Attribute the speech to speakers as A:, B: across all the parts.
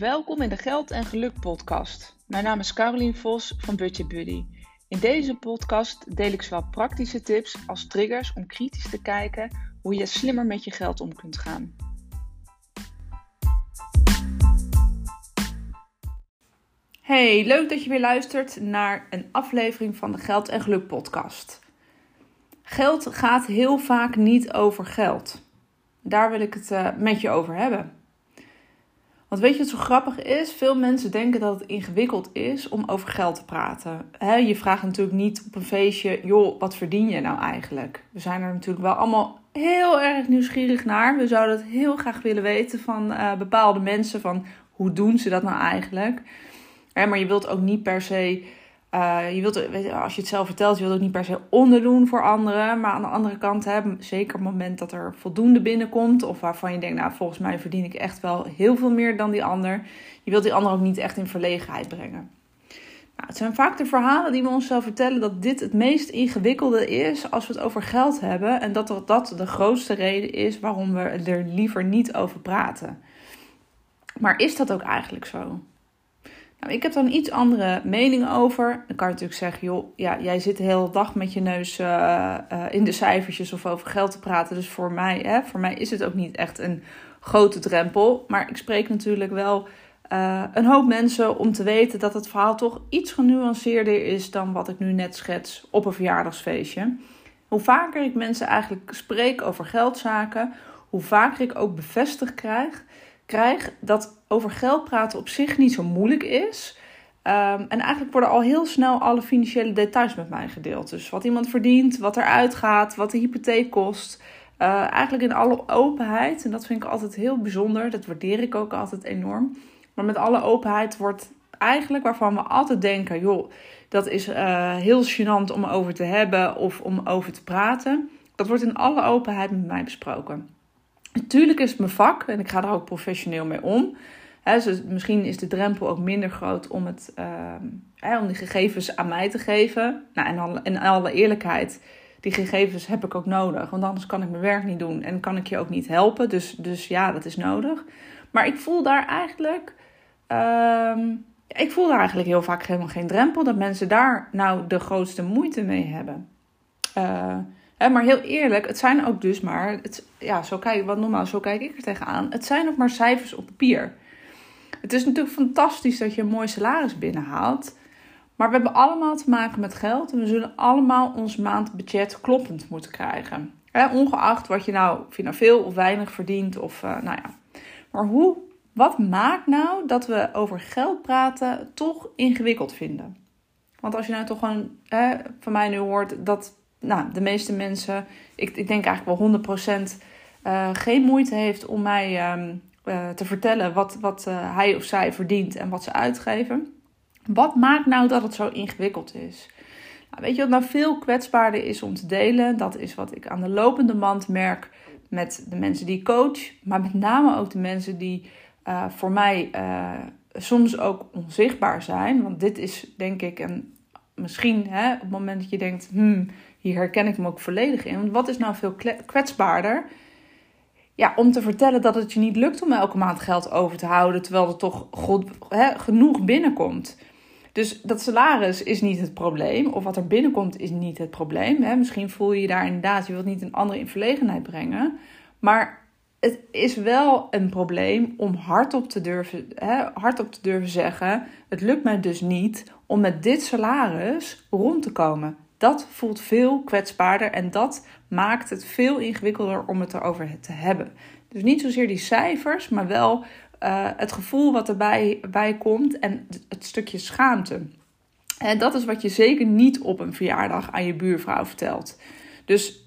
A: Welkom in de Geld en Geluk podcast. Mijn naam is Carolien Vos van Budget Buddy. In deze podcast deel ik zowel praktische tips als triggers om kritisch te kijken hoe je slimmer met je geld om kunt gaan. Hey, leuk dat je weer luistert naar een aflevering van de Geld en Geluk podcast. Geld gaat heel vaak niet over geld. Daar wil ik het uh, met je over hebben. Want weet je wat zo grappig is? Veel mensen denken dat het ingewikkeld is om over geld te praten. je vraagt natuurlijk niet op een feestje, joh, wat verdien je nou eigenlijk? We zijn er natuurlijk wel allemaal heel erg nieuwsgierig naar. We zouden het heel graag willen weten van uh, bepaalde mensen, van hoe doen ze dat nou eigenlijk? maar je wilt ook niet per se uh, je wilt, als je het zelf vertelt, je wilt ook niet per se onderdoen voor anderen. Maar aan de andere kant, hè, zeker op het moment dat er voldoende binnenkomt, of waarvan je denkt, nou volgens mij verdien ik echt wel heel veel meer dan die ander. Je wilt die ander ook niet echt in verlegenheid brengen. Nou, het zijn vaak de verhalen die we onszelf vertellen dat dit het meest ingewikkelde is als we het over geld hebben. En dat dat de grootste reden is waarom we er liever niet over praten. Maar is dat ook eigenlijk zo? Nou, ik heb dan iets andere mening over. Dan kan je natuurlijk zeggen, joh, ja, jij zit de hele dag met je neus uh, in de cijfertjes of over geld te praten. Dus voor mij, hè, voor mij is het ook niet echt een grote drempel. Maar ik spreek natuurlijk wel uh, een hoop mensen om te weten dat het verhaal toch iets genuanceerder is dan wat ik nu net schets op een verjaardagsfeestje. Hoe vaker ik mensen eigenlijk spreek over geldzaken, hoe vaker ik ook bevestigd krijg krijg dat over geld praten op zich niet zo moeilijk is. Um, en eigenlijk worden al heel snel alle financiële details met mij gedeeld. Dus wat iemand verdient, wat er uitgaat, wat de hypotheek kost. Uh, eigenlijk in alle openheid. En dat vind ik altijd heel bijzonder. Dat waardeer ik ook altijd enorm. Maar met alle openheid wordt eigenlijk waarvan we altijd denken: joh, dat is uh, heel gênant om over te hebben of om over te praten. Dat wordt in alle openheid met mij besproken. Natuurlijk is het mijn vak en ik ga daar ook professioneel mee om. misschien is de drempel ook minder groot om, het, uh, om die gegevens aan mij te geven. Nou, en in alle eerlijkheid, die gegevens heb ik ook nodig. Want anders kan ik mijn werk niet doen en kan ik je ook niet helpen. Dus, dus ja, dat is nodig. Maar ik voel daar eigenlijk. Uh, ik voel daar eigenlijk heel vaak helemaal geen drempel. Dat mensen daar nou de grootste moeite mee hebben. Uh, maar heel eerlijk, het zijn ook dus maar, het, ja, zo kijk, wat normaal, zo kijk ik er tegenaan. Het zijn ook maar cijfers op papier. Het is natuurlijk fantastisch dat je een mooi salaris binnenhaalt. Maar we hebben allemaal te maken met geld en we zullen allemaal ons maandbudget kloppend moeten krijgen. ongeacht wat je nou, of veel of weinig verdient of uh, nou ja. Maar hoe, wat maakt nou dat we over geld praten toch ingewikkeld vinden? Want als je nou toch gewoon van mij nu hoort dat nou, de meeste mensen, ik, ik denk eigenlijk wel 100% uh, eh, geen moeite heeft om mij ehm, eh, te vertellen wat, wat uh, hij of zij verdient en wat ze uitgeven. Wat maakt nou dat het zo ingewikkeld is? Nou, weet je wat nou veel kwetsbaarder is om te delen? Dat is wat ik aan de lopende band merk met de mensen die ik coach, maar met name ook de mensen die voor mij soms ook onzichtbaar zijn. Want dit is denk ik een misschien hè, op het moment dat je denkt, hmm, hier herken ik me ook volledig in. Want wat is nou veel kwetsbaarder? Ja, om te vertellen dat het je niet lukt om elke maand geld over te houden, terwijl er toch genoeg binnenkomt. Dus dat salaris is niet het probleem, of wat er binnenkomt is niet het probleem. Misschien voel je je daar inderdaad, je wilt niet een andere in verlegenheid brengen. Maar het is wel een probleem om hardop te durven, hè, hardop te durven zeggen: Het lukt mij dus niet om met dit salaris rond te komen. Dat voelt veel kwetsbaarder en dat maakt het veel ingewikkelder om het erover te hebben. Dus niet zozeer die cijfers, maar wel uh, het gevoel wat erbij bij komt en het stukje schaamte. En dat is wat je zeker niet op een verjaardag aan je buurvrouw vertelt. Dus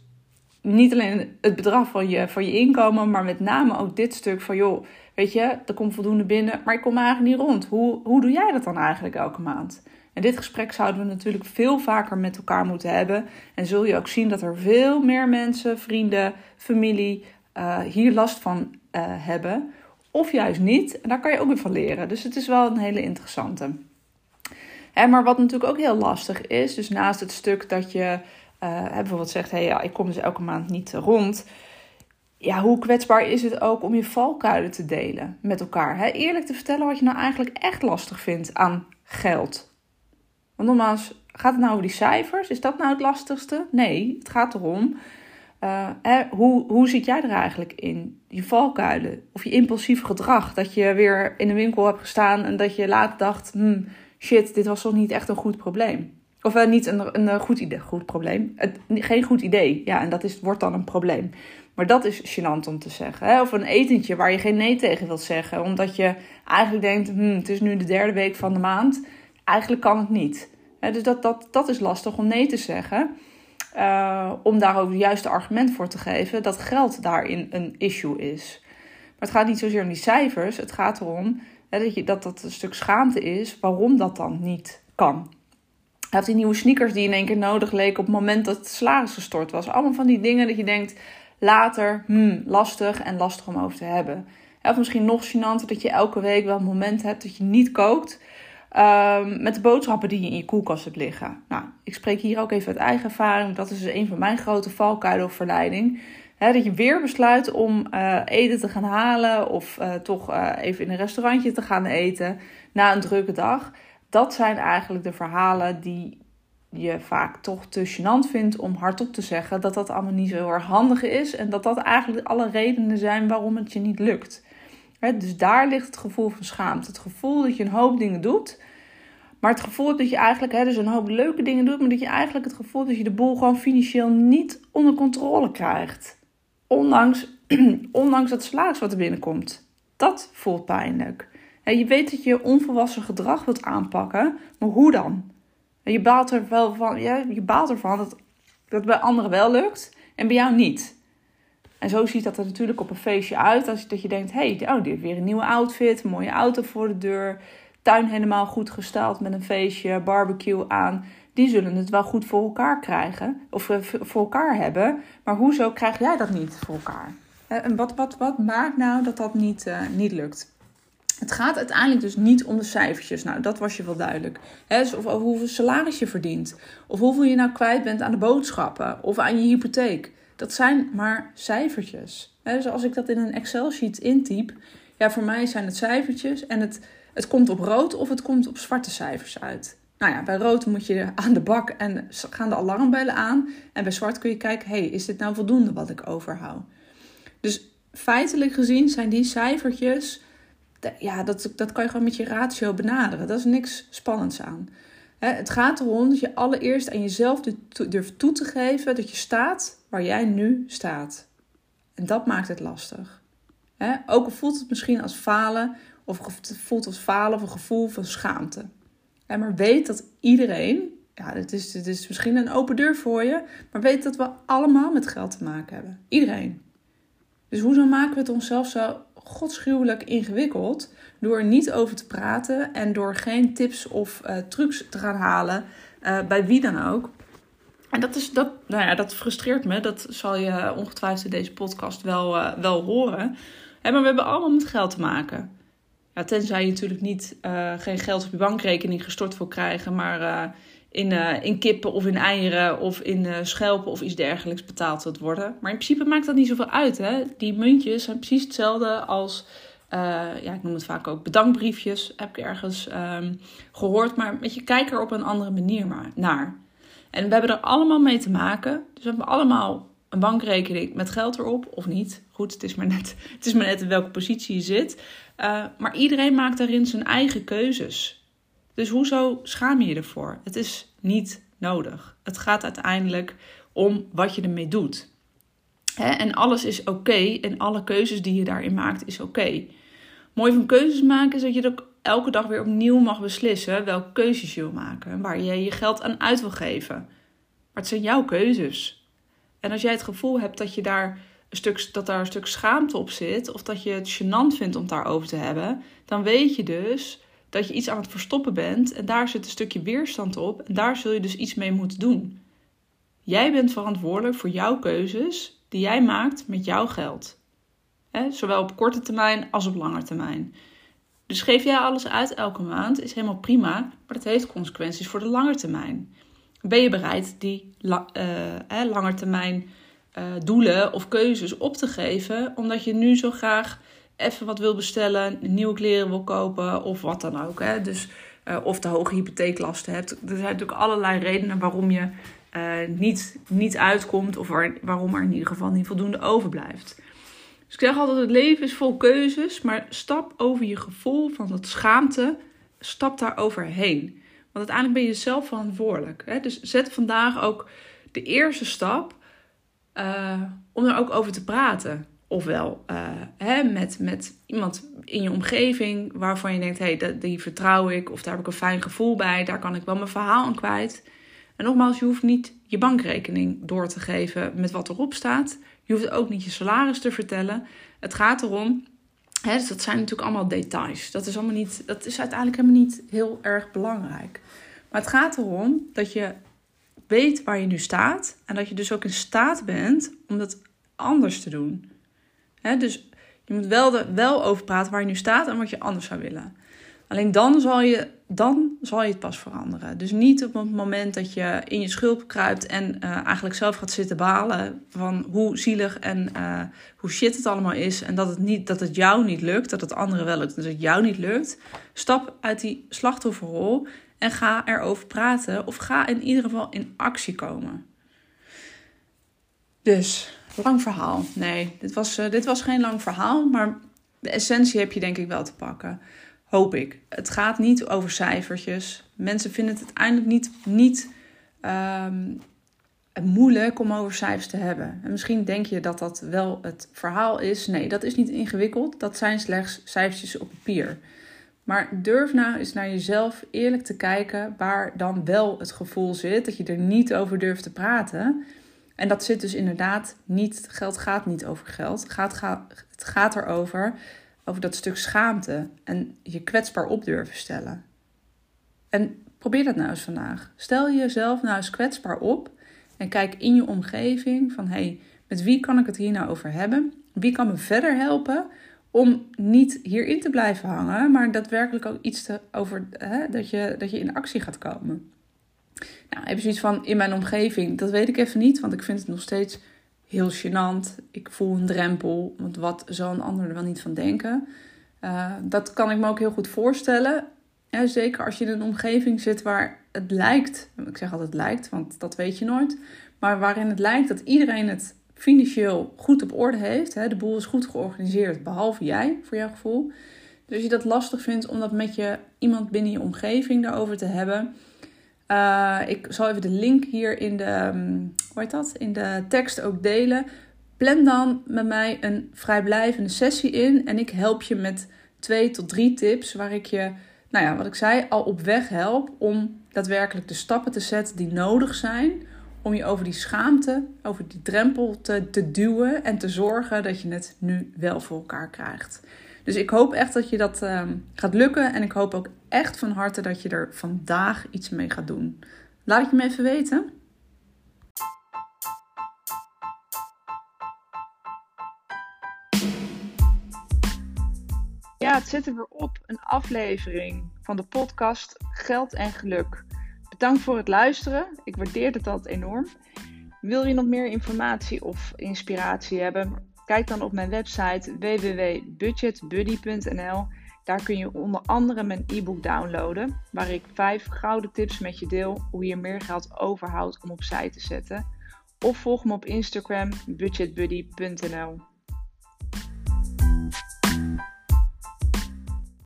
A: niet alleen het bedrag van je, van je inkomen, maar met name ook dit stuk van joh, weet je, er komt voldoende binnen, maar ik kom eigenlijk niet rond. Hoe, hoe doe jij dat dan eigenlijk elke maand? En dit gesprek zouden we natuurlijk veel vaker met elkaar moeten hebben. En zul je ook zien dat er veel meer mensen, vrienden, familie uh, hier last van uh, hebben. Of juist niet. En daar kan je ook weer van leren. Dus het is wel een hele interessante. Maar wat natuurlijk ook heel lastig is, dus naast het stuk dat je uh, bijvoorbeeld zegt: hé, hey, ja, ik kom dus elke maand niet rond ja, hoe kwetsbaar is het ook om je valkuilen te delen met elkaar? Hè? Eerlijk te vertellen wat je nou eigenlijk echt lastig vindt aan geld. Want nogmaals, gaat het nou over die cijfers? Is dat nou het lastigste? Nee, het gaat erom. Uh, hè, hoe, hoe zit jij er eigenlijk in? Je valkuilen of je impulsief gedrag. Dat je weer in de winkel hebt gestaan en dat je later dacht: hmm, shit, dit was toch niet echt een goed probleem. Of uh, niet een, een goed idee, goed probleem. Geen goed idee. Ja, en dat is, wordt dan een probleem. Maar dat is gênant om te zeggen. Hè? Of een etentje waar je geen nee tegen wilt zeggen. Omdat je eigenlijk denkt, hm, het is nu de derde week van de maand. Eigenlijk kan het niet. Dus dat, dat, dat is lastig om nee te zeggen. Uh, om daar ook het juiste argument voor te geven dat geld daarin een issue is. Maar het gaat niet zozeer om die cijfers. Het gaat erom dat, je, dat dat een stuk schaamte is waarom dat dan niet kan. Had die nieuwe sneakers die in één keer nodig leken op het moment dat het salaris gestort was. Allemaal van die dingen dat je denkt, later, hmm, lastig en lastig om over te hebben. Of misschien nog gênanter dat je elke week wel een moment hebt dat je niet kookt. Um, met de boodschappen die je in je koelkast hebt liggen. Nou, ik spreek hier ook even uit eigen ervaring. Dat is dus een van mijn grote valkuilen of verleiding. dat je weer besluit om uh, eten te gaan halen of uh, toch uh, even in een restaurantje te gaan eten na een drukke dag. Dat zijn eigenlijk de verhalen die je vaak toch te vindt om hardop te zeggen dat dat allemaal niet zo heel erg handig is en dat dat eigenlijk alle redenen zijn waarom het je niet lukt. Dus daar ligt het gevoel van schaamte. Het gevoel dat je een hoop dingen doet, maar het gevoel dat je eigenlijk hè, dus een hoop leuke dingen doet, maar dat je eigenlijk het gevoel dat je de boel gewoon financieel niet onder controle krijgt. Ondanks, ondanks het salaris wat er binnenkomt. Dat voelt pijnlijk. je weet dat je onvolwassen gedrag wilt aanpakken, maar hoe dan? Je baalt er wel van, ja, je baalt ervan dat dat bij anderen wel lukt en bij jou niet. En zo ziet dat er natuurlijk op een feestje uit. Als dat je denkt, hé, hey, oh, heeft weer een nieuwe outfit, mooie auto voor de deur, tuin helemaal goed gesteld met een feestje, barbecue aan. Die zullen het wel goed voor elkaar krijgen, of eh, voor elkaar hebben. Maar hoezo krijg jij dat niet voor elkaar? En wat, wat, wat maakt nou dat dat niet, uh, niet lukt? Het gaat uiteindelijk dus niet om de cijfertjes. Nou, dat was je wel duidelijk. Dus of over hoeveel salaris je verdient. Of hoeveel je nou kwijt bent aan de boodschappen. Of aan je hypotheek. Dat zijn maar cijfertjes. Dus als ik dat in een Excel-sheet intyp. Ja, voor mij zijn het cijfertjes. En het, het komt op rood of het komt op zwarte cijfers uit. Nou ja, bij rood moet je aan de bak en gaan de alarmbellen aan. En bij zwart kun je kijken, hey, is dit nou voldoende wat ik overhoud? Dus feitelijk gezien zijn die cijfertjes ja, dat, dat kan je gewoon met je ratio benaderen. Dat is niks spannends aan. Het gaat erom dat je allereerst aan jezelf durft toe te geven dat je staat waar jij nu staat. En dat maakt het lastig. ook al voelt het misschien als falen, of het voelt als falen of een gevoel van schaamte. maar weet dat iedereen, ja, het is, het is misschien een open deur voor je, maar weet dat we allemaal met geld te maken hebben. Iedereen. Dus hoezo maken we het onszelf zo godschuwelijk ingewikkeld door er niet over te praten en door geen tips of uh, trucs te gaan halen uh, bij wie dan ook. En dat, is, dat, nou ja, dat frustreert me. Dat zal je ongetwijfeld in deze podcast wel, uh, wel horen. maar we hebben allemaal met geld te maken. Ja, tenzij je natuurlijk niet geen geld op je bankrekening gestort wil krijgen, maar in, uh, in kippen of in eieren of in uh, schelpen of iets dergelijks betaald wilt worden. Maar in principe maakt dat niet zoveel uit. Hè? Die muntjes zijn precies hetzelfde als, uh, ja, ik noem het vaak ook bedankbriefjes, heb ik ergens um, gehoord. Maar met je kijk er op een andere manier maar naar. En we hebben er allemaal mee te maken. Dus we hebben allemaal een bankrekening met geld erop of niet. Goed, het is maar net, het is maar net in welke positie je zit. maar iedereen maakt daarin zijn eigen keuzes. Dus hoezo schaam je je ervoor? Het is niet nodig. Het gaat uiteindelijk om wat je ermee doet. en alles is oké en alle keuzes die je daarin maakt is oké. Mooi van keuzes maken is dat je ook elke dag weer opnieuw mag beslissen welke keuzes je wil maken. Waar je je geld aan uit wil geven. Maar het zijn jouw keuzes. En als jij het gevoel hebt dat, je daar een stuk, dat daar een stuk schaamte op zit, of dat je het gênant vindt om daarover te hebben, dan weet je dus dat je iets aan het verstoppen bent en daar zit een stukje weerstand op en daar zul je dus iets mee moeten doen. Jij bent verantwoordelijk voor jouw keuzes die jij maakt met jouw geld. zowel op korte termijn als op lange termijn. Dus geef jij alles uit elke maand, is helemaal prima, maar dat heeft consequenties voor de lange termijn. Ben je bereid die la, uh, lange termijn uh, doelen of keuzes op te geven, omdat je nu zo graag even wat wil bestellen, nieuwe kleren wil kopen of wat dan ook. Hè? Dus, uh, of de hoge hypotheeklasten hebt. Er zijn natuurlijk allerlei redenen waarom je uh, niet, niet uitkomt of waar, waarom er in ieder geval niet voldoende overblijft. Dus ik zeg altijd: het leven is vol keuzes, maar stap over je gevoel van dat schaamte, stap daar overheen. Want uiteindelijk ben je zelf verantwoordelijk. Hè? Dus zet vandaag ook de eerste stap uh, om er ook over te praten. Ofwel uh, hè, met, met iemand in je omgeving waarvan je denkt: hé, hey, die vertrouw ik, of daar heb ik een fijn gevoel bij, daar kan ik wel mijn verhaal aan kwijt. En nogmaals, je hoeft niet je bankrekening door te geven met wat erop staat. Je hoeft ook niet je salaris te vertellen. Het gaat erom, hè, dus dat zijn natuurlijk allemaal details. Dat is, allemaal niet, dat is uiteindelijk helemaal niet heel erg belangrijk. Maar het gaat erom dat je weet waar je nu staat en dat je dus ook in staat bent om dat anders te doen. Dus je moet wel, wel over praten waar je nu staat en wat je anders zou willen. Alleen dan zal, je, dan zal je het pas veranderen. Dus niet op het moment dat je in je schulp kruipt en uh, eigenlijk zelf gaat zitten balen van hoe zielig en uh, hoe shit het allemaal is. En dat het, niet, dat het jou niet lukt, dat het anderen wel lukt, dat het jou niet lukt. Stap uit die slachtofferrol en ga erover praten. Of ga in ieder geval in actie komen. Dus, lang verhaal. Nee, dit was, uh, dit was geen lang verhaal, maar de essentie heb je denk ik wel te pakken. Hoop ik. Het gaat niet over cijfertjes. Mensen vinden het uiteindelijk niet, niet um, moeilijk om over cijfers te hebben. En misschien denk je dat dat wel het verhaal is. Nee, dat is niet ingewikkeld. Dat zijn slechts cijfertjes op papier. Maar durf nou eens naar jezelf eerlijk te kijken waar dan wel het gevoel zit dat je er niet over durft te praten. En dat zit dus inderdaad niet, geld gaat niet over geld. Het gaat, het gaat erover over dat stuk schaamte en je kwetsbaar op durven stellen. En probeer dat nou eens vandaag. Stel jezelf nou eens kwetsbaar op en kijk in je omgeving van hé, hey, met wie kan ik het hier nou over hebben? Wie kan me verder helpen om niet hierin te blijven hangen, maar daadwerkelijk ook iets te over hè, dat, je, dat je in actie gaat komen. Nou, heb je zoiets van in mijn omgeving? Dat weet ik even niet, want ik vind het nog steeds heel gênant. Ik voel een drempel, want wat zal een ander er wel niet van denken? Uh, dat kan ik me ook heel goed voorstellen. Zeker als je in een omgeving zit waar het lijkt, ik zeg altijd lijkt, want dat weet je nooit, maar waarin het lijkt dat iedereen het financieel goed op orde heeft. Hè, de boel is goed georganiseerd, behalve jij, voor jouw gevoel. Dus je dat lastig vindt om dat met je, iemand binnen je omgeving daarover te hebben. Uh, ik zal even de link hier in de, um, hoe heet dat? in de tekst ook delen. Plan dan met mij een vrijblijvende sessie in. En ik help je met twee tot drie tips waar ik je, nou ja, wat ik zei, al op weg help om daadwerkelijk de stappen te zetten die nodig zijn om je over die schaamte, over die drempel te, te duwen en te zorgen dat je het nu wel voor elkaar krijgt. Dus ik hoop echt dat je dat uh, gaat lukken en ik hoop ook echt van harte dat je er vandaag iets mee gaat doen. Laat het je me even weten. Ja, het zit er weer op. Een aflevering van de podcast Geld en Geluk. Bedankt voor het luisteren. Ik waardeer het altijd enorm. Wil je nog meer informatie of inspiratie hebben? Kijk dan op mijn website www.budgetbuddy.nl. Daar kun je onder andere mijn e-book downloaden, waar ik vijf gouden tips met je deel hoe je meer geld overhoudt om opzij te zetten. Of volg me op Instagram budgetbuddy.nl.